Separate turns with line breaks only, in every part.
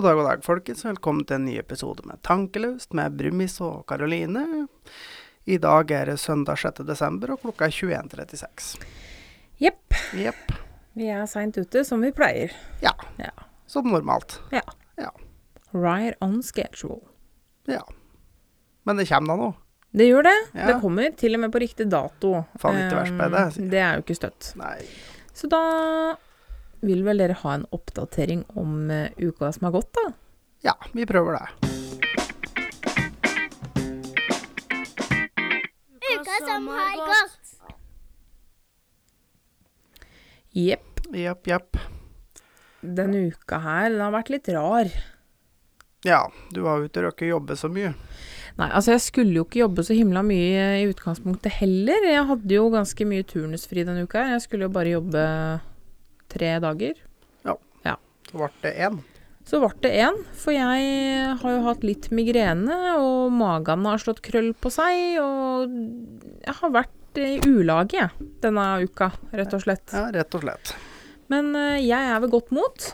God dag, god dag, folkens. Velkommen til en ny episode med Tankeløst med Brumis og Karoline. I dag er det søndag 6. desember, og klokka er 21.36.
Jepp.
Yep.
Vi er seint ute, som vi pleier.
Ja.
Ja.
Som normalt. Ja.
Right on schedule.
Ja. Men det kommer da nå.
Det gjør det.
Ja.
Det kommer til og med på riktig dato.
Faen, ikke verst med det, sier
Um, det er jo ikke støtt.
Nei.
Så da vil vel dere ha en oppdatering om eh, uka som har gått, da?
Ja, vi prøver det.
Uka som har gått.
Jepp.
Jepp, jepp.
Denne uka her, den har vært litt rar.
Ja, du har jo ikke rukket å jobbe så mye.
Nei, altså jeg skulle jo ikke jobbe så himla mye i utgangspunktet heller. Jeg hadde jo ganske mye turnusfri denne uka. Jeg skulle jo bare jobbe tre dager.
Så ble det én.
Så ble det én, for jeg har jo hatt litt migrene, og magen har slått krøll på seg, og jeg har vært i ulage, jeg, denne uka, rett og slett.
Ja, rett og slett.
Men eh, jeg er ved godt mot,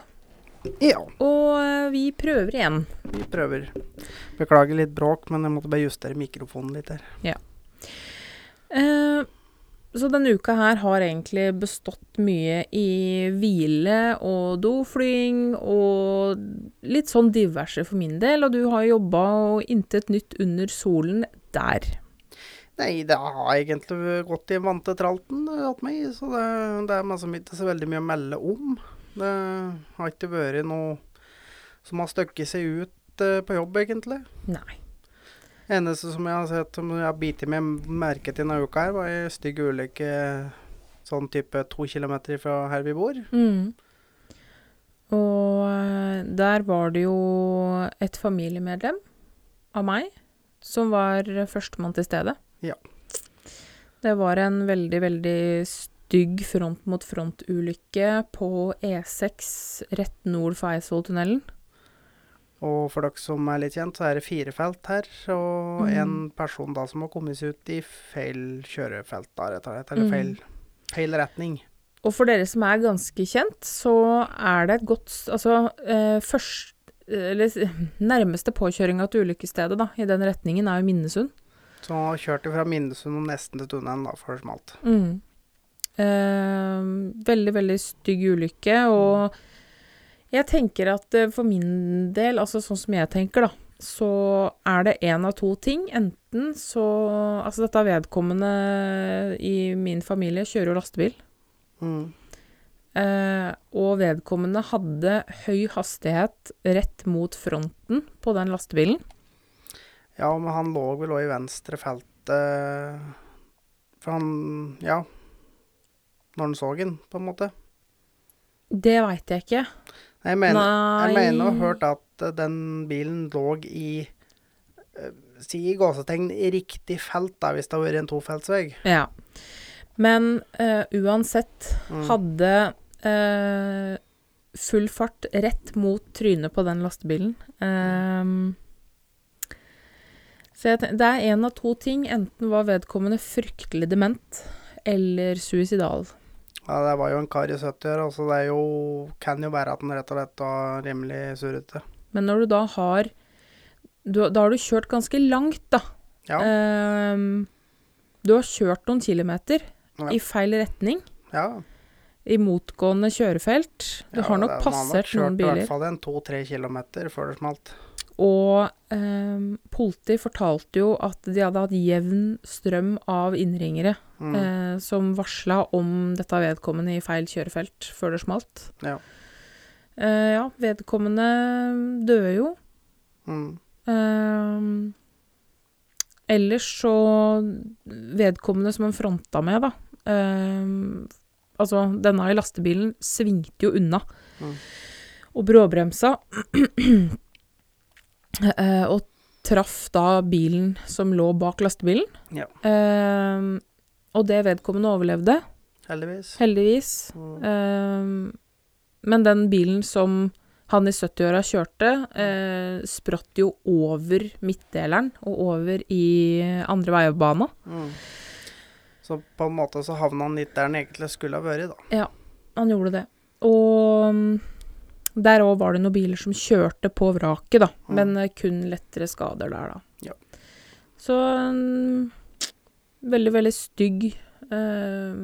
Ja,
og eh, vi prøver igjen.
vi prøver. Beklager litt bråk, men jeg måtte bare justere mikrofonen litt her. Ja.
Eh, så denne uka her har egentlig bestått mye i hvile og doflying og litt sånn diverse for min del, og du har jobba og intet nytt under solen der.
Nei, det har egentlig gått i vante tralten hatt meg, så det, det er liksom ikke så veldig mye å melde om. Det har ikke vært noe som har støkket seg ut eh, på jobb, egentlig.
Nei.
Eneste som jeg har sett som jeg har bitt meg merke til denne uka, her, var ei stygg ulykke sånn type to kilometer fra her vi bor.
Mm. Og eh, der var det jo et familiemedlem av meg som var førstemann til stede.
Ja.
Det var en veldig, veldig stygg front mot front-ulykke på E6 rett nord for Eidsvolltunnelen.
Og for dere som er litt kjent, så er det fire felt her, og
Mm.
en person da som har kommet seg ut i feil kjørefelt, da, rett og slett. Eller
Mm.
feil, feil retning.
Og for dere som er ganske kjent, så er det et godt Altså, eh, først Eller nærmeste påkjøringa til ulykkesstedet, da, i den retningen, er jo Minnesund.
Så kjørte fra Minnesund og nesten til tunnelen, da, før det smalt.
Mm. Eh, veldig, veldig stygg ulykke, og jeg tenker at eh, for min del, altså sånn som jeg tenker, da, så er det én av to ting. Enten så Altså, dette er vedkommende i min familie kjører jo lastebil.
Mm.
Eh, og vedkommende hadde høy hastighet rett mot fronten på den lastebilen.
Ja, men han lå vel òg i venstre feltet For han Ja. Når han så den, på en måte.
Det veit jeg ikke.
Jeg mener,
Nei
jeg mener å ha hørt at eh, den bilen lå i eh, Si i gåsetegn riktig felt, da, hvis det hadde vært en tofeltsvei.
Ja. Men uh, uansett
Mm.
hadde uh, full fart rett mot trynet på den lastebilen. Um, så jeg ten- det er én av to ting. Enten var vedkommende fryktelig dement eller suicidal.
Ja, det var jo en kar i 70-åra, så det jo, kan jo være at han rett og slett var rimelig surrete.
Men når du da har du, Da har du kjørt ganske langt, da.
Ja.
Ehm, du har kjørt noen kilometer
Ja.
i feil retning.
ja.
I motgående kjørefelt. Du
ja,
har nok
det-
passert
Man har
noen
nok kjørt i hvert fall en to-tre kilometer før det smalt.
Og eh, politi fortalte jo at de hadde hatt jevn strøm av innringere
Mm.
eh, som varsla om dette vedkommende i feil kjørefelt før det smalt.
Ja.
Eh, ja, vedkommende døde jo.
Mm.
Eh, ellers så Vedkommende som han fronta med, da eh, Altså, denne i lastebilen svingte jo unna.
Mm.
Og bråbremsa. Eh, og traff da bilen som lå bak lastebilen.
Ja.
Eh, og det vedkommende overlevde,
Heldigvis.
heldigvis.
Mm.
Eh, men den bilen som han i 70-åra kjørte, eh, spratt jo over midtdeleren og over i andre veiebane.
Mm. Så på en måte så havna han litt der han egentlig skulle ha vært, da.
Ja, Han gjorde det. Og mm, Der òg var det noen biler som kjørte på vraket, da.
Mm.
Men eh, kun lettere skader der, da.
Ja.
Så mm, veldig, veldig stygg eh,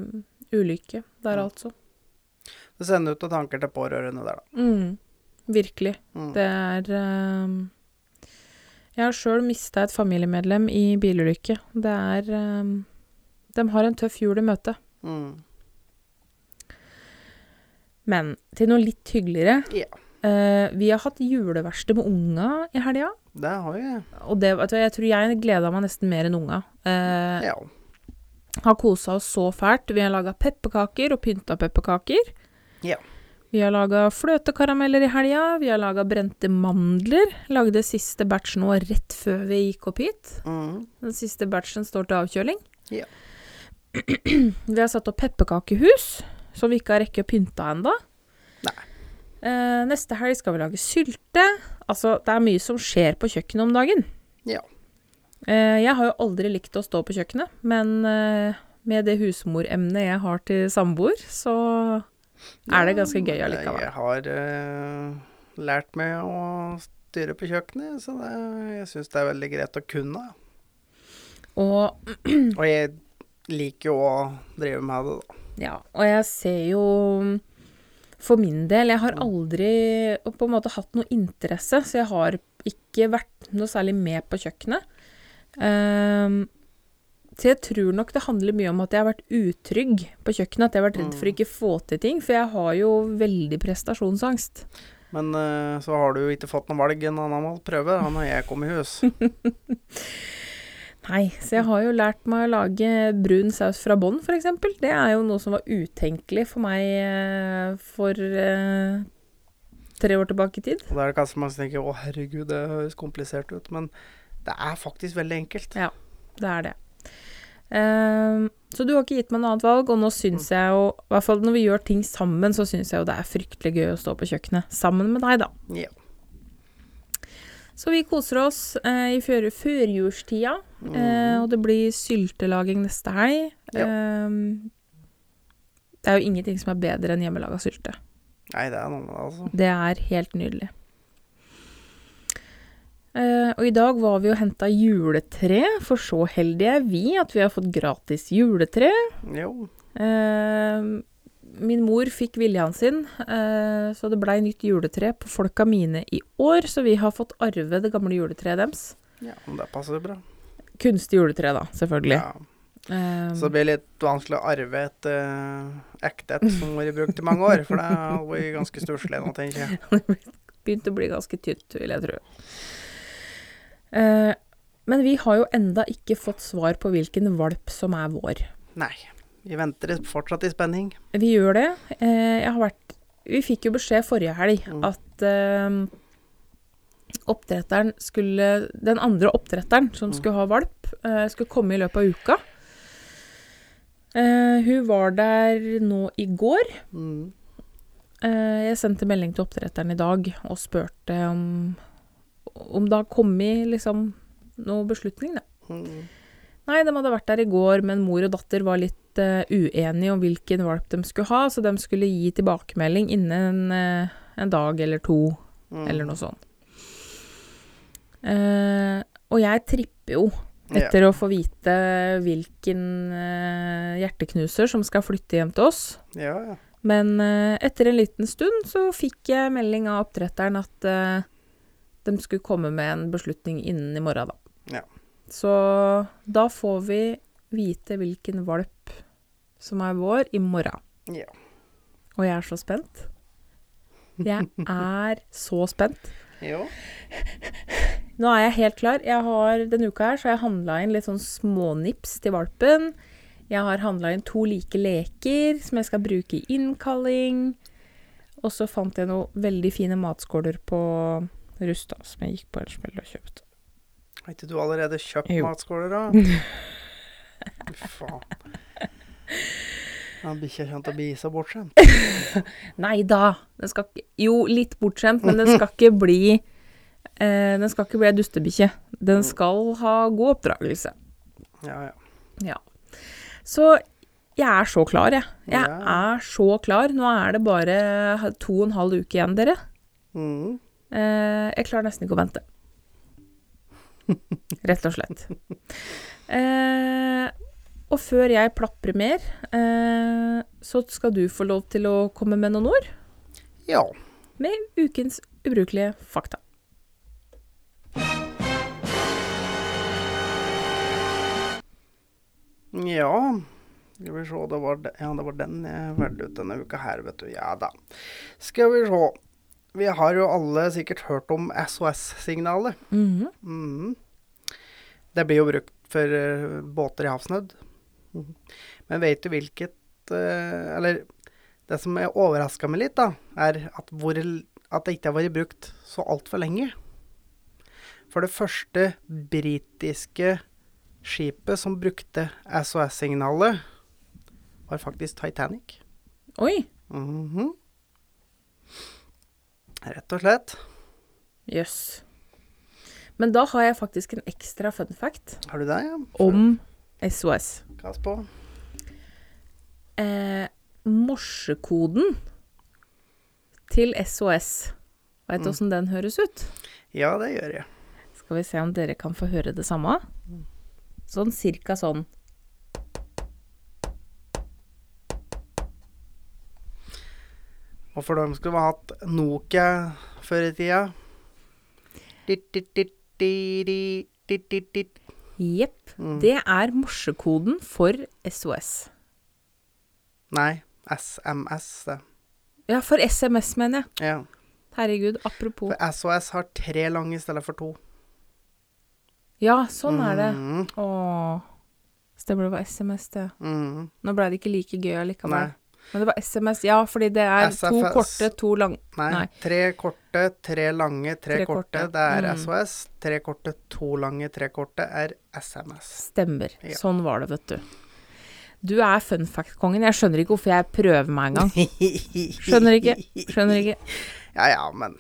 ulykke der,
Mm.
altså.
Det sender ut noen tanker til pårørende der, da.
Mm, virkelig.
Mm.
Det er eh, Jeg har sjøl mista et familiemedlem i bilulykke. Det er eh, De har en tøff jul i møte.
Mm.
Men til noe litt hyggeligere.
Ja.
Eh, vi har hatt juleverksted med unga i helga.
Det har vi.
Og det, vet du, jeg tror jeg gleda meg nesten mer enn unga. Eh,
Ja.
Har kosa oss så fælt. Vi har laga pepperkaker og pynta pepperkaker.
Ja.
Vi har laga fløtekarameller i helga. Vi har laga brente mandler. Lagde siste batch nå rett før vi gikk opp hit.
Mm.
Den siste batchen står til avkjøling.
Ja.
vi har satt opp pepperkakehus, som vi ikke har rekke å pynte ennå.
Nei.
Eh, neste helg skal vi lage sylte. Altså, det er mye som skjer på kjøkkenet om dagen.
Ja.
Eh, jeg har jo aldri likt å stå på kjøkkenet, men eh, med det husmoremnet jeg har til samboer, så er det ganske gøy allikevel.
Jeg har eh, lært meg å styre på kjøkkenet, så det, jeg syns det er veldig greit å kunne.
Og
Og jeg liker jo å drive med det, da.
Ja, og jeg ser jo For min del, jeg har aldri på en måte hatt noe interesse, så jeg har ikke vært noe særlig med på kjøkkenet. Um, så jeg tror nok det handler mye om at jeg har vært utrygg på kjøkkenet. At jeg har vært redd for å ikke få til ting, for jeg har jo veldig prestasjonsangst.
Men uh, så har du jo ikke fått noe valg enn annen må prøve da, når jeg kom i hus.
Nei, så jeg har jo lært meg å lage brun saus fra bånn, f.eks. Det er jo noe som var utenkelig for meg eh, for eh, tre år tilbake i tid.
Og da er det kanskje man tenker å herregud, det høres komplisert ut. Men det er faktisk veldig enkelt.
Ja, det er det. Ehm, så du har ikke gitt meg noe annet valg, og nå syns jeg jo, i hvert fall når vi gjør ting sammen, så syns jeg jo det er fryktelig gøy å stå på kjøkkenet sammen med deg, da.
Ja.
Så vi koser oss eh, i før, førjulstida,
Mm.
eh, og det blir syltelaging neste helg.
Ja.
Eh, det er jo ingenting som er bedre enn hjemmelaga sylte.
Nei, det er noe med det, altså.
Det er helt nydelig. Eh, og i dag var vi og henta juletre, for så heldige er vi at vi har fått gratis juletre.
Jo.
Min mor fikk viljen sin, eh, så det blei nytt juletre på folka mine i år, så vi har fått arve det gamle juletreet deres.
Ja, men det passer bra.
Kunstig juletre, da, selvfølgelig.
Ja.
Um,
Så det blir litt vanskelig å arve et uh, ekte et som har vært brukt i mange år. For det har vært ganske stusslig nå, tenker jeg.
begynt å bli ganske tynt, vil jeg tro. Uh, men vi har jo enda ikke fått svar på hvilken valp som er vår.
Nei. Vi venter fortsatt i spenning.
Vi gjør det. Eh, jeg har vært Vi fikk jo beskjed forrige helg
Mm.
at eh, oppdretteren skulle Den andre oppdretteren som
Mm.
skulle ha valp, eh, skulle komme i løpet av uka. Uh, hun var der nå i går.
Mm.
Uh, jeg sendte melding til oppdretteren i dag og spurte om om det har kommet liksom noe beslutning, da.
Mm.
Nei, de hadde vært der i går, men mor og datter var litt uh, uenige om hvilken valp de skulle ha, så de skulle gi tilbakemelding innen uh, en dag eller to,
Mm.
eller noe sånt. Uh, og jeg tripper jo
Ja.
etter å få vite hvilken hjerteknuser som skal flytte hjem til oss.
Ja, ja.
Men etter en liten stund så fikk jeg melding av oppdretteren at de skulle komme med en beslutning innen i morgen, da.
Ja.
Så da får vi vite hvilken valp som er vår, i morgen.
Ja.
Og jeg er så spent. Jeg er så spent.
Jo.
Nå er jeg helt klar. Jeg har, denne uka her så har jeg handla inn litt sånn smånips til valpen. Jeg har handla inn to like leker som jeg skal bruke i innkalling. Og så fant jeg noen veldig fine matskåler på Rusta som jeg gikk på en smell og kjøpte.
Har ikke du allerede kjøpt
Jo.
matskåler, da? Fy faen. Ja, Bikkja kommer til å bli så bortskjemt.
Nei da! Den skal ikke Jo, litt bortskjemt, men den skal ikke bli eh, Den skal ikke bli ei dustebikkje. Den skal ha god oppdragelse.
Ja, ja.
Ja. Så jeg er så klar, jeg. Jeg
Ja.
er så klar. Nå er det bare to og en halv uke igjen, dere.
Mm.
Eh, jeg klarer nesten ikke å vente. Rett og slett. Eh, og før jeg plaprer mer, eh, så skal du få lov til å komme med noen ord
Ja.
med ukens ubrukelige fakta.
Ja Skal vi se, det var, ja, det var den jeg valgte ut denne uka her, vet du. Ja da. Skal vi se. Vi har jo alle sikkert hørt om SOS-signalet.
Mhm.
Mhm. Det blir jo brukt for eh, båter i havsnød. Mhm. Men vet du hvilket eh, Eller det som overraska meg litt, da, er at, hvor, at det ikke har vært brukt så altfor lenge. For det første britiske skipet som brukte SOS-signalet, var faktisk Titanic.
Oi.
Mhm. Rett og slett.
Jøss. Men da har jeg faktisk en ekstra fun fact
Har du det, ja?
om SOS.
Gass på.
Eh, morsekoden til SOS. Veit du
Mm.
den høres ut?
Ja, det gjør jeg.
Skal vi se om dere kan få høre det samme? Sånn cirka sånn.
Og for dem skulle vi hatt Nokia før i tida. Dit, dit, dit, dit, dit, dit, dit, dit.
Jepp.
Mm.
Det er morsekoden for SOS.
Nei, SMS, det.
Ja, for SMS, mener jeg.
Ja.
Herregud, apropos.
For SOS har tre lange i stedet for to.
Ja, sånn er det.
Mm,
Åh. Stemmer det var SMS, det.
mm,
Nå ble det ikke like gøy allikevel.
nei.
Men det var SMS, ja, fordi det er to korte, to lange
Nei.
Nei.
Tre korte, tre lange, tre,
Tre
korte.
korte.
Det er
Mm.
SOS. Tre korte, to lange, tre korte er SMS.
Stemmer.
Ja.
Sånn var det, vet du. Du er fun fact-kongen. Jeg skjønner ikke hvorfor jeg prøver meg engang. Skjønner ikke. Skjønner ikke.
Ja ja, men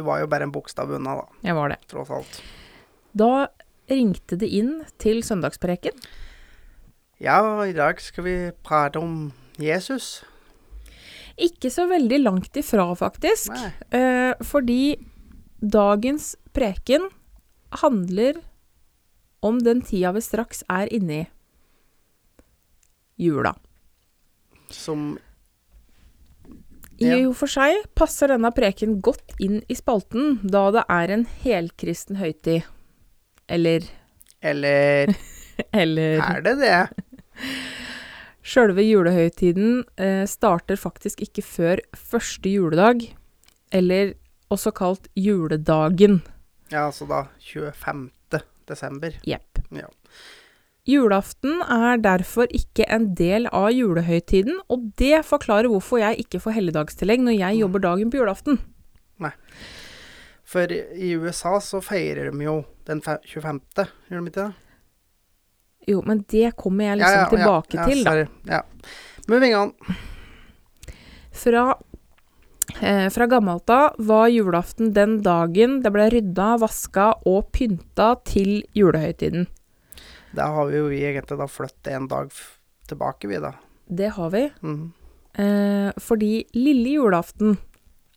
Du var jo bare en bokstav unna, da,
Jeg var det.
tross alt.
Da ringte det inn til søndagspreken.
Ja, i dag skal vi prate om Jesus.
Ikke så veldig langt ifra, faktisk. Eh, fordi dagens preken handler om den tida vi straks er inne i. Jula.
Som
I og for seg passer denne preken godt inn i spalten, da det er en helkristen høytid. Eller
Eller
Eller
er det det?
Sjølve julehøytiden eh, starter faktisk ikke før første juledag, eller også kalt juledagen.
Ja, altså da 25. desember.
Jepp.
Ja.
Julaften er derfor ikke en del av julehøytiden, og det forklarer hvorfor jeg ikke får helligdagstillegg når jeg jobber dagen på julaften.
For i USA så feirer de jo den 25., gjør de ikke det?
Jo, men det kommer jeg liksom tilbake
ja,
til, da.
sorry. Ja. Moving on.
Fra, eh, fra gammelt av var julaften den dagen det ble rydda, vaska og pynta til julehøytiden.
Da har vi jo vi egentlig da flyttet en dag tilbake, vi da.
Det har vi.
Mm.
Eh, fordi lille julaften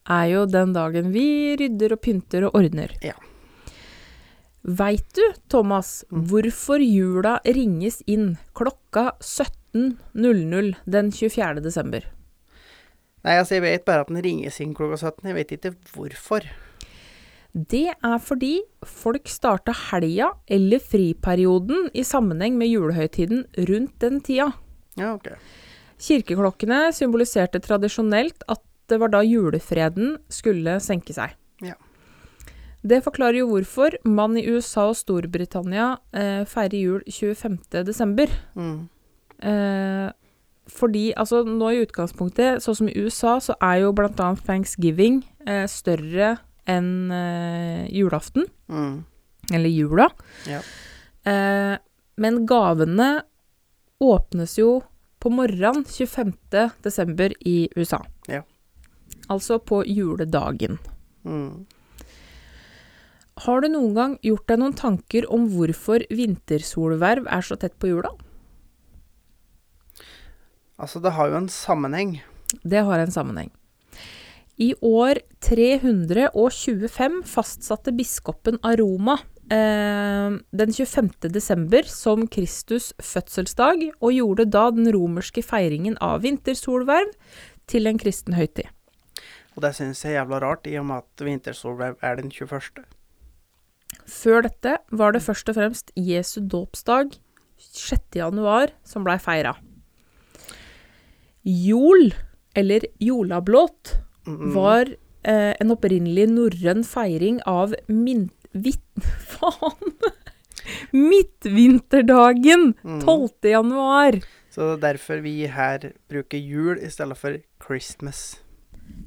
er jo den dagen vi rydder og pynter og ordner.
Ja.
Veit du, Thomas,
Mm.
hvorfor jula ringes inn klokka 17.00 den 24. desember?
Nei, altså jeg vet bare at den ringes inn klokka 17. Jeg vet ikke hvorfor.
Det er fordi folk starta helga eller friperioden i sammenheng med julehøytiden rundt den tida.
Ja, ok.
Kirkeklokkene symboliserte tradisjonelt at det var da julefreden skulle senke seg.
Ja.
Det forklarer jo hvorfor man i USA og Storbritannia eh, feirer jul 25. desember.
Mm.
Eh, fordi altså nå i utgangspunktet, sånn som i USA, så er jo annet thanksgiving eh, større enn uh, julaften,
Mm.
eller jula.
Ja.
Uh, men gavene åpnes jo på morgenen 25. desember i USA.
Ja.
Altså på juledagen.
Mm.
Har du noen gang gjort deg noen tanker om hvorfor vintersolverv er så tett på jula?
Altså, det har jo en sammenheng.
Det har en sammenheng. I år 325 fastsatte biskopen av Roma eh, den 25. desember som Kristus fødselsdag, og gjorde da den romerske feiringen av vintersolverv til en kristen høytid.
Og det synes jeg er jævla rart, i og med at vintersolverv er den 21.
Før dette var det først og fremst Jesu dåpsdag, 6. januar, som blei feira. Jol, eller jolablåt, var eh, en opprinnelig norrøn feiring av min... Vitt... Faen! Midtvinterdagen!
mm.
12. januar.
Så det er derfor vi her bruker jul i stedet for Christmas.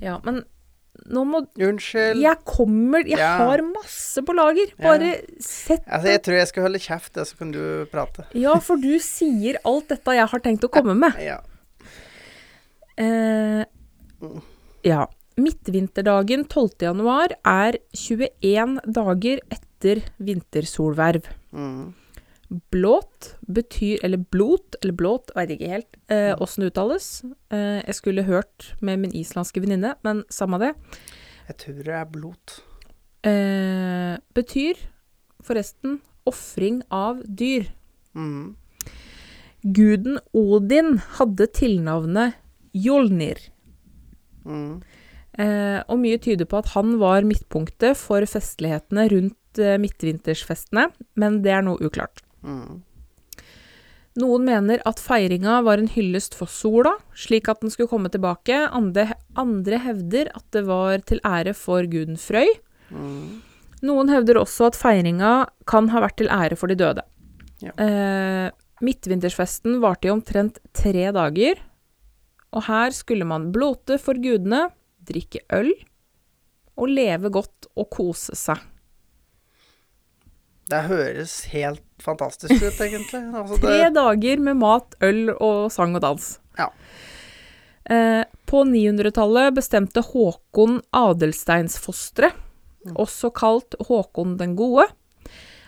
Ja, men nå må
Unnskyld.
Jeg kommer Jeg
Ja.
har masse på lager.
Ja.
Bare sett
Altså, jeg tror jeg skal holde kjeft, så kan du prate.
Ja, for du sier alt dette jeg har tenkt å komme med.
Ja.
Eh, ja. Midtvinterdagen 12. januar er 21 dager etter vintersolverv.
Mm.
Blåt betyr Eller blot, eller blåt, veit ikke helt eh, det uttales. Eh, jeg skulle hørt med min islandske venninne, men samme det.
Jeg tror det er blot.
Eh, betyr forresten ofring av dyr.
Mm.
Guden Odin hadde tilnavnet Jolnir.
Mm.
Eh, og mye tyder på at han var midtpunktet for festlighetene rundt eh, midtvintersfestene, men det er noe uklart.
Mm.
Noen mener at feiringa var en hyllest for sola, slik at den skulle komme tilbake. Andre, andre hevder at det var til ære for guden Frøy.
Mm.
Noen hevder også at feiringa kan ha vært til ære for de døde.
Ja.
Eh, midtvintersfesten varte i omtrent tre dager, og her skulle man blåte for gudene, drikke øl og leve godt og kose seg.
Det høres helt fantastisk ut, egentlig. Altså,
Tre
det,
dager med mat, øl og sang og dans.
Ja.
Eh, på 900-tallet bestemte Håkon Adelsteinsfostre, også kalt Håkon den gode,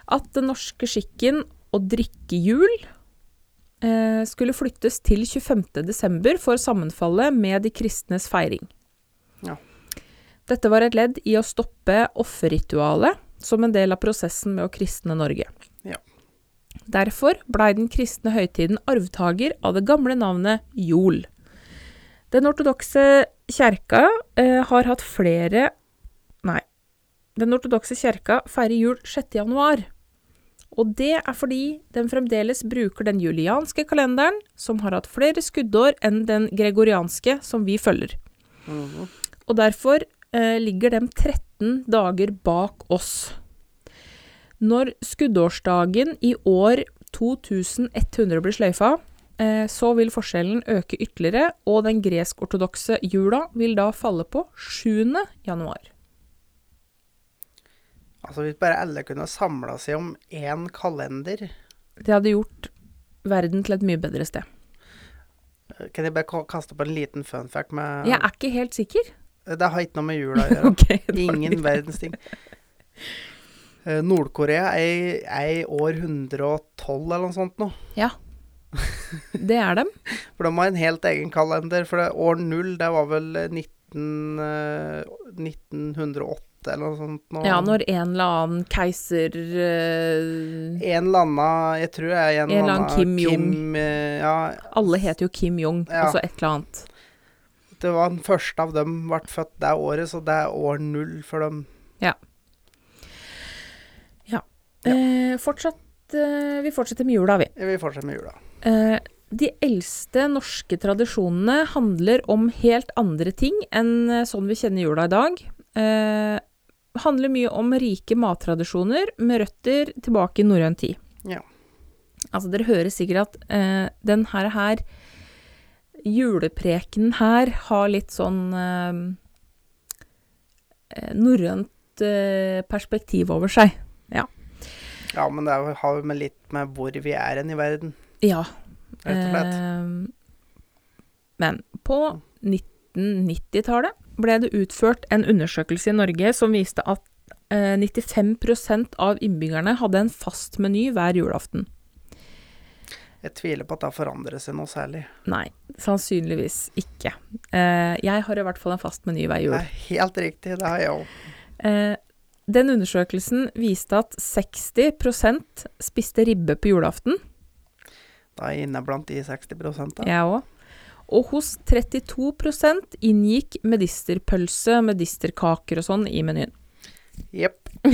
at den norske skikken å drikke jul skulle flyttes til 25. desember for å sammenfalle med de kristnes feiring.
Ja.
Dette var et ledd i å stoppe offerritualet som en del av prosessen med å kristne Norge.
Ja.
Derfor blei den kristne høytiden arvtaker av det gamle navnet jol. Den ortodokse kjerka eh, har hatt flere Nei. Den ortodokse kjerka feirer jul 6. januar. Og det er fordi den fremdeles bruker den julianske kalenderen, som har hatt flere skuddår enn den gregorianske, som vi følger.
Mm.
Og derfor eh, ligger de 13 dager bak oss. Når skuddårsdagen i år 2100 blir sløyfa, eh, så vil forskjellen øke ytterligere, og den gresk-ortodokse jula vil da falle på 7. januar.
Altså, hvis bare alle kunne samla seg om én kalender
Det hadde gjort verden til et mye bedre sted.
Kan jeg bare kaste på en liten fun fact med
Jeg er ikke helt sikker.
Det har ikke noe med jula å gjøre.
okay,
Ingen verdens ting. Eh, Nord-Korea er, i år 112 eller noe sånt nå. Ja.
Det er dem.
For de har en helt egen kalender. For det, år null, det var vel 19, eh, 1908 eller noe sånt. Nå.
Ja, når en eller annen keiser uh,
En eller annen Jeg tror det er en,
En eller annen Kim Jong.
Uh, ja,
Alle heter jo Kim Jong,
Ja.
altså et eller annet.
det var den første av dem ble født det året, så det er år null for dem. Ja.
Eh, fortsatt, eh, vi fortsetter med jula, vi.
Vi fortsetter med jula.
Eh, de eldste norske tradisjonene handler om helt andre ting enn eh, sånn vi kjenner jula i dag. Eh, handler mye om rike mattradisjoner med røtter tilbake i norrøn tid.
Ja.
Altså, dere hører sikkert at eh, den her, her juleprekenen her har litt sånn eh, eh, norrønt eh, perspektiv over seg.
Ja, men det har jo med litt med hvor vi er hen i verden,
Ja.
rett og slett.
Eh, men på 1990-tallet ble det utført en undersøkelse i Norge som viste at eh, 95% av innbyggerne hadde en fast meny hver julaften.
Jeg tviler på at det har forandret seg noe særlig.
Nei, sannsynligvis ikke. Eh, jeg har i hvert fall en fast meny hver
Det
jul.
er helt riktig, det har jeg òg.
Eh, den undersøkelsen viste at 60% spiste ribbe på julaften.
Da er jeg inne blant de 60 da.
Jeg òg. Og hos 32% inngikk medisterpølse, medisterkaker og sånn i menyen.
Jepp.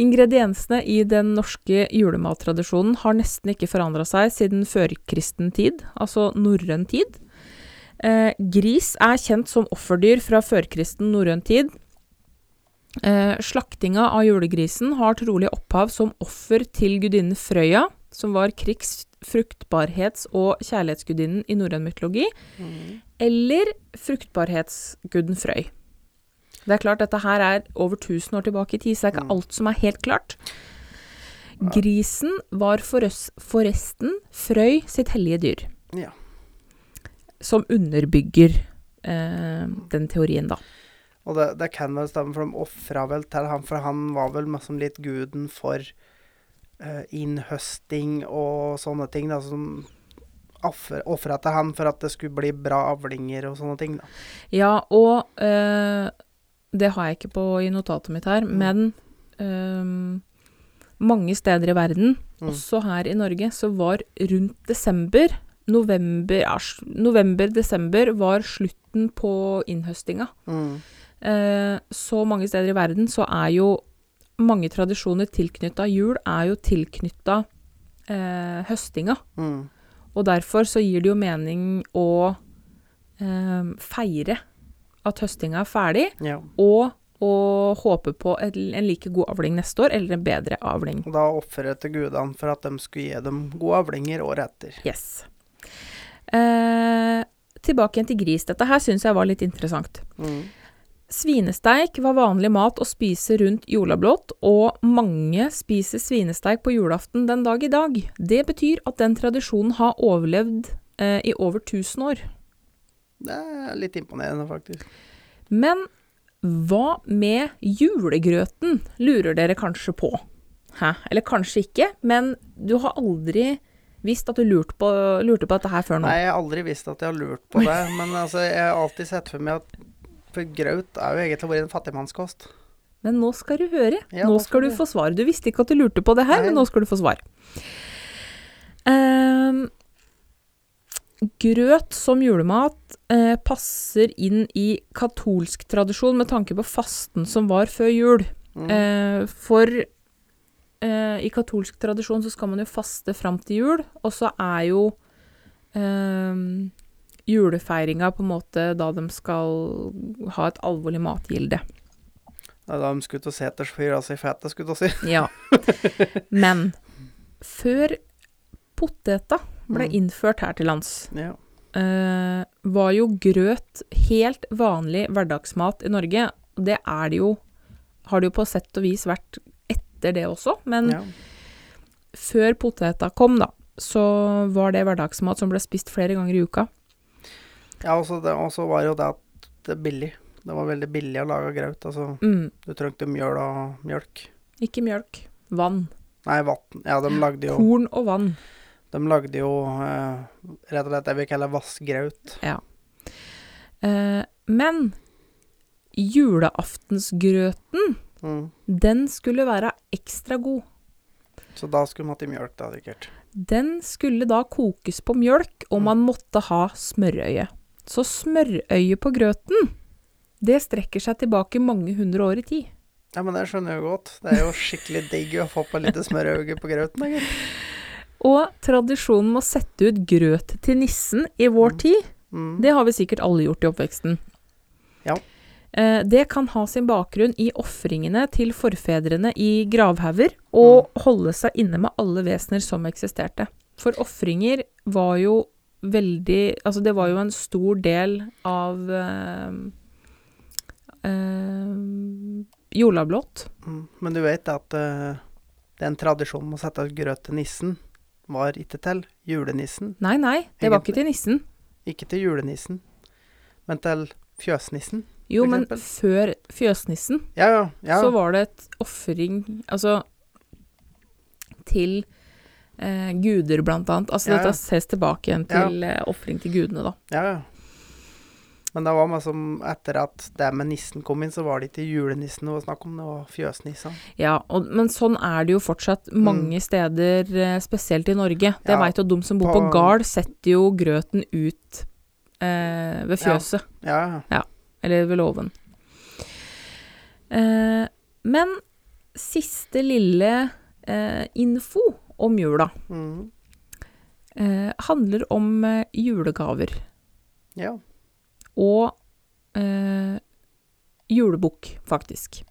Ingrediensene i den norske julemattradisjonen har nesten ikke forandra seg siden førkristen tid, altså norrøn tid. Eh, gris er kjent som offerdyr fra førkristen norrøn tid. Eh, slaktinga av julegrisen har trolig opphav som offer til gudinnen Frøya, som var krigs-, fruktbarhets- og kjærlighetsgudinnen i norrøn mytologi,
Mm.
eller fruktbarhetsguden Frøy. Det er klart, dette her er over 1000 år tilbake i tid, så det er ikke
Mm.
alt som er helt klart. Grisen var forresten Frøy sitt hellige dyr,
Ja.
som underbygger eh, den teorien, da.
Og det, det kan vel stemme, for de ofra vel til han, for han var vel liksom litt guden for innhøsting og sånne ting, da, som ofra til han for at det skulle bli bra avlinger og sånne ting, da.
Ja, og eh, det har jeg ikke på i notatet mitt her,
Mm.
men eh, mange steder i verden,
Mm.
også her i Norge, så var rundt desember November, ja, november-desember var slutten på innhøstinga.
Mm.
Eh, så mange steder i verden så er jo mange tradisjoner tilknytta jul er jo tilknytta eh, høstinga.
Mm.
Og derfor så gir det jo mening å eh, feire at høstinga er ferdig,
Ja.
og å håpe på et, en like god avling neste år, eller en bedre avling.
Da ofre til gudene for at de skulle gi dem gode avlinger året etter.
Yes. Eh, tilbake igjen til gris. Dette her syns jeg var litt interessant.
Mm.
Svinesteik var vanlig mat å spise rundt jolablått, og mange spiser svinesteik på julaften den dag i dag. Det betyr at den tradisjonen har overlevd eh, i over 1000 år.
Det er litt imponerende, faktisk.
Men hva med julegrøten, lurer dere kanskje på? Hæ? Eller kanskje ikke, men du har aldri visst at du lurte på, lurte på dette her før nå.
Nei, jeg har aldri visst at jeg har lurt på det, men altså, jeg har alltid sett for meg at for graut er jo egentlig vært en fattigmannskost.
Men nå skal du høre.
Ja,
nå
nå
skal du få svar. Du visste ikke at du lurte på det her,
Nei.
men nå skal du få svar. Um, grøt som julemat eh, passer inn i katolsk tradisjon med tanke på fasten som var før jul.
Mm.
Eh, for eh, i katolsk tradisjon så skal man jo faste fram til jul, og så er jo ehm, julefeiringa på en måte da de skal ha et alvorlig matgilde.
Det er da de skulle til seters fyra si fete, skulle jeg si.
Ja. Men før poteta ble
Mm.
innført her til lands,
Ja.
uh, var jo grøt helt vanlig hverdagsmat i Norge. Det er det jo Har det jo på sett og vis vært etter det også, men
ja.
før poteta kom, da, så var det hverdagsmat som ble spist flere ganger i uka.
Ja, og så det- var jo det at det er billig. Det var veldig billig å lage graut. Altså,
Mm.
du trengte mjøl og mjølk.
Ikke mjølk. Vann.
Nei, vann. Ja, de lagde jo,
Korn og vann.
de lagde jo eh, rett og slett det vi kaller vassgraut.
Eh, men julaftensgrøten,
Mm.
den skulle være ekstra god.
Så da skulle man til mjølk, da, sikkert.
Den skulle da kokes på mjølk, og man måtte ha smørøye. Så smørøyet på grøten, det strekker seg tilbake mange hundre år i tid.
Ja, men det skjønner jeg jo godt. Det er jo skikkelig digg å få på litt smørøye på grøten, da.
Og tradisjonen med å sette ut grøt til nissen i vår tid,
Mm.
det har vi sikkert alle gjort i oppveksten.
Ja.
Eh, det kan ha sin bakgrunn i ofringene til forfedrene i gravhauger, og holde seg inne med alle vesener som eksisterte. For ofringer var jo veldig Altså, det var jo en stor del av eh, eh, jolablått.
Mm. Men du vet at uh, den tradisjonen med å sette grøt til nissen var ikke til julenissen.
Nei, nei, det var ikke til nissen.
Ikke til julenissen, men til fjøsnissen.
Jo, men før fjøsnissen
Ja, ja. ja.
så var det et ofring Altså til eh, guder, blant annet. Altså
Ja, ja.
dette ses tilbake igjen
Ja.
til eh, ofring til gudene, da.
ja, ja. Men det var meg som etter at det med nissen kom inn, så var det ikke julenissen det var snakk om, det var fjøsnissene.
Ja, og, men sånn er det jo fortsatt mange steder, eh, spesielt i Norge. Det
Mm. Ja,
veit jo de som bor på
på-
gard, setter jo grøten ut eh, ved
Ja.
fjøset.
Ja, ja.
Eller ved låven. Eh, men siste lille eh, info om jula
Mm.
eh, handler om eh, julegaver.
ja.
Og eh, julebukk, faktisk.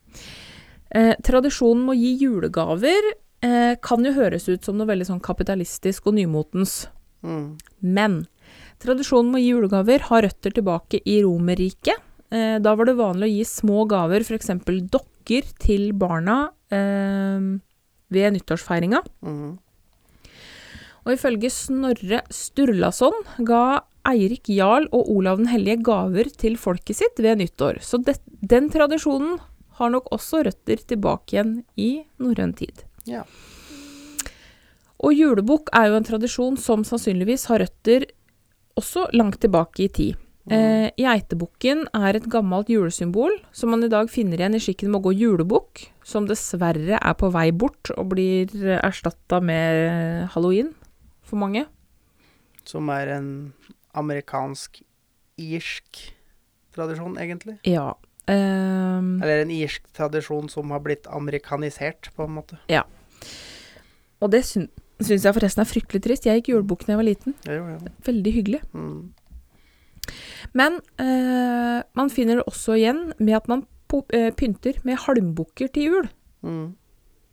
Eh, tradisjonen med å gi julegaver eh, kan jo høres ut som noe veldig sånn kapitalistisk og nymotens.
Mm.
Men tradisjonen med å gi julegaver har røtter tilbake i Romerriket. Eh, da var det vanlig å gi små gaver, f.eks. dokker, til barna eh, ved nyttårsfeiringa.
Mm.
Og ifølge Snorre Sturlason ga Eirik Jarl og Olav den hellige gaver til folket sitt ved nyttår. Så det, den tradisjonen har nok også røtter tilbake igjen i norrøn tid.
Ja.
Og julebukk er jo en tradisjon som sannsynligvis har røtter også langt tilbake i tid. Eh, geitebukken er et gammelt julesymbol som man i dag finner igjen i skikken med å gå julebukk, som dessverre er på vei bort og blir erstatta med halloween for mange.
Som er en amerikansk-irsk tradisjon, egentlig.
Ja. Eh,
Eller en irsk tradisjon som har blitt amerikanisert, på en måte. Ja.
og det syn syns jeg forresten er fryktelig trist. Jeg gikk julebukk da jeg var liten.
Gjorde jeg.
Veldig hyggelig.
Mm.
Men eh, man finner det også igjen med at man eh, pynter med halmbukker til jul.
Mm.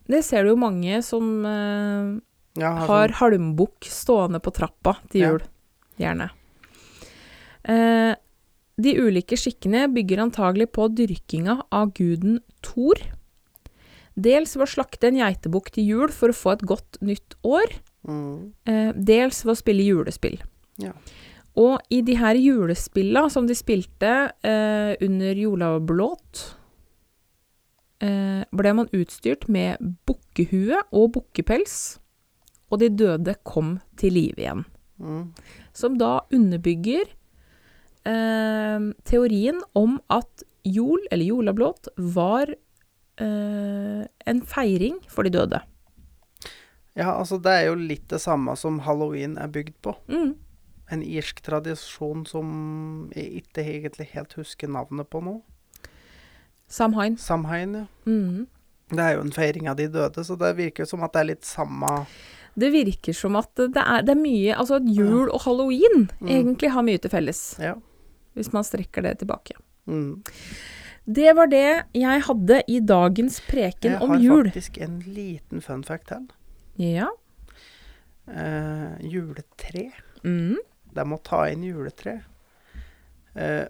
Det ser du jo mange som eh,
Ja,
har halmbukk stående på trappa til
Ja.
jul. Gjerne. Eh, de ulike skikkene bygger antagelig på dyrkinga av guden Thor. Dels ved å slakte en geitebukk til jul for å få et godt nytt år.
mm.
Eh, dels ved å spille julespill.
Ja.
Og i de her julespilla som de spilte eh, under Jolablåt, eh, ble man utstyrt med bukkehue og bukkepels, og de døde kom til live igjen.
Mm.
Som da underbygger eh, teorien om at jol, eller jolablåt, var eh, en feiring for de døde.
Ja, altså det er jo litt det samme som halloween er bygd på.
Mm.
En irsk tradisjon som jeg ikke egentlig helt husker navnet på nå.
Samhain.
Samhain, ja.
Mm.
Det er jo en feiring av de døde, så det virker som at det er litt samme
Det virker som at det er, det er mye Altså at jul og halloween
Mm.
egentlig har mye til felles,
Ja.
hvis man strekker det tilbake.
Mm.
Det var det jeg hadde i dagens preken om jul.
Jeg har faktisk en liten fun fact til.
Ja.
Eh, juletre.
Mm.
De må ta inn juletre. Uh,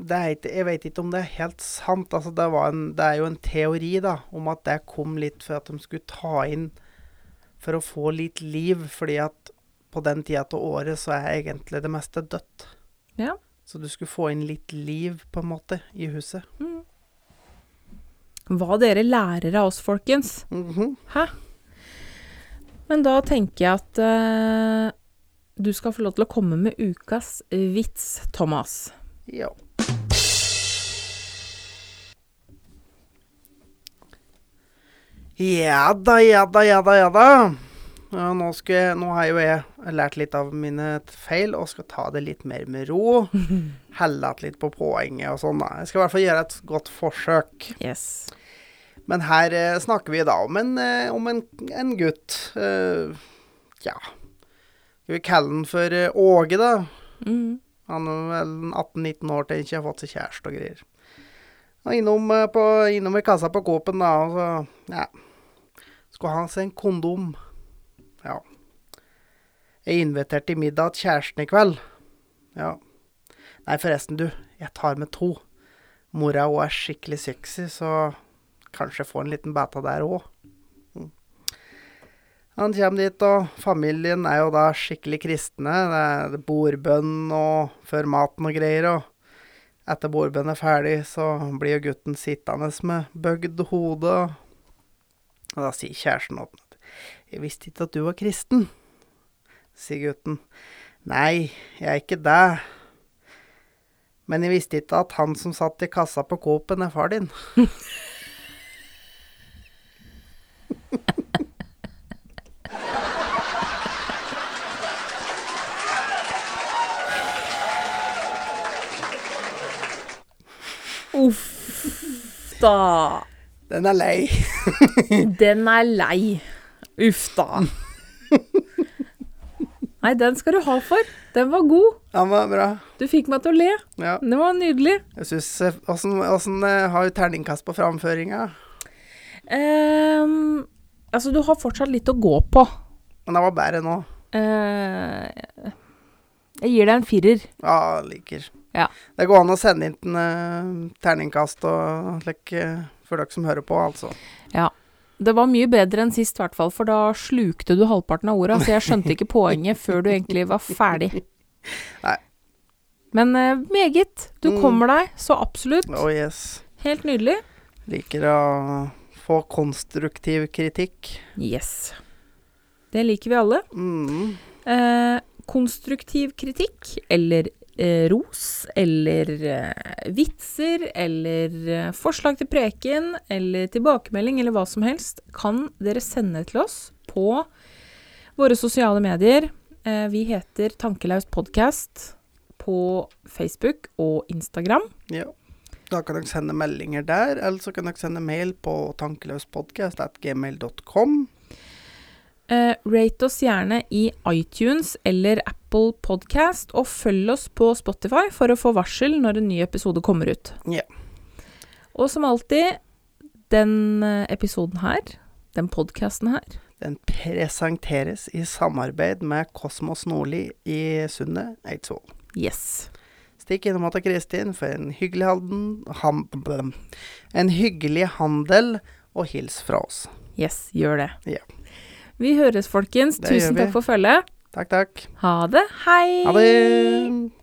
det er ikke, jeg vet ikke om det er helt sant. Altså, det, var en, det er jo en teori da, om at det kom litt for at de skulle ta inn for å få litt liv, fordi at på den tida av året så er egentlig det meste dødt.
Ja.
Så du skulle få inn litt liv, på en måte, i huset.
Mm. Hva dere lærer av oss, folkens.
Mhm.
Hæ? Men da tenker jeg at eh, du skal få lov til å komme med ukas vits, Thomas.
Ja. Ja da, ja da, ja da, ja da. Ja, nå, skal nå har jo jeg lært litt av mine feil og skal ta det litt mer med ro. Helle litt på poenget og sånn. da. Jeg skal i hvert fall gjøre et godt forsøk.
Yes.
Men her eh, snakker vi da om en, eh, om en, en gutt. Eh, ja Skal vi kalle den for eh, Åge, da?
Mm.
Han er vel 18-19 år til ikke har fått seg kjæreste og greier. Og innom, eh, på, innom i kassa på Coop-en, da, og så Ja. Skulle ha seg en kondom. Ja. Jeg inviterte i middag til kjæresten i kveld. Ja. Nei, forresten, du. Jeg tar med to. Mora òg er skikkelig sexy, så kanskje få en liten beta der òg. Han kommer dit, og familien er jo da skikkelig kristne. Det er bordbønn og før maten og greier. Og etter bordbønn er ferdig, så blir jo gutten sittende med bøgd hode. Og da sier kjæresten at 'Jeg visste ikke at du var kristen', sier gutten. 'Nei, jeg er ikke det'. Men jeg visste ikke at han som satt i kassa på Coop-en, er far din.
Uff da.
Den er lei.
Den er lei. Uff da. Nei, den skal du ha for. Den var god.
Den var bra.
Du fikk meg til å le.
Ja.
Det var nydelig.
Jeg synes, Åssen åssen, eh, har du terningkast på framføringa?
Um, altså, du har fortsatt litt å gå på.
Men det var bedre nå.
Uh, jeg gir deg en firer.
Ja, liker.
Ja.
Det går an å sende inn uh, terningkast og slik uh, for dere som hører på, altså.
Det var mye bedre enn sist, i hvert fall, for da slukte du halvparten av orda, så jeg skjønte ikke poenget før du egentlig var ferdig.
Nei.
Men uh, meget. Du
Mm.
kommer deg, så absolutt.
Oh yes.
Helt nydelig.
Liker å få konstruktiv kritikk.
Yes. Det liker vi alle.
Mm.
Eh, konstruktiv kritikk, eller eh, ros, eller eh, vitser, eller eh, forslag til preken, eller tilbakemelding, eller hva som helst, kan dere sende til oss på våre sosiale medier. Eh, vi heter Tankelaust podkast på Facebook og Instagram.
Ja. Da kan dere sende meldinger der, eller så kan dere sende mail på tankeløspodkast.gmail.com.
Eh, rate oss gjerne i iTunes eller Apple Podcast, og følg oss på Spotify for å få varsel når en ny episode kommer ut.
Ja.
Og som alltid, den eh, episoden her, den podkasten her,
Den presenteres i samarbeid med Kosmos Nordli i Sundet, Eidsvoll.
yes.
Stikk innom til Kristin for en hyggelig, handel, en hyggelig handel, og hils fra oss.
Yes, gjør det.
Ja.
Vi høres, folkens.
Det
Tusen takk for følget.
Takk, takk.
Ha det. Hei!
Ha det!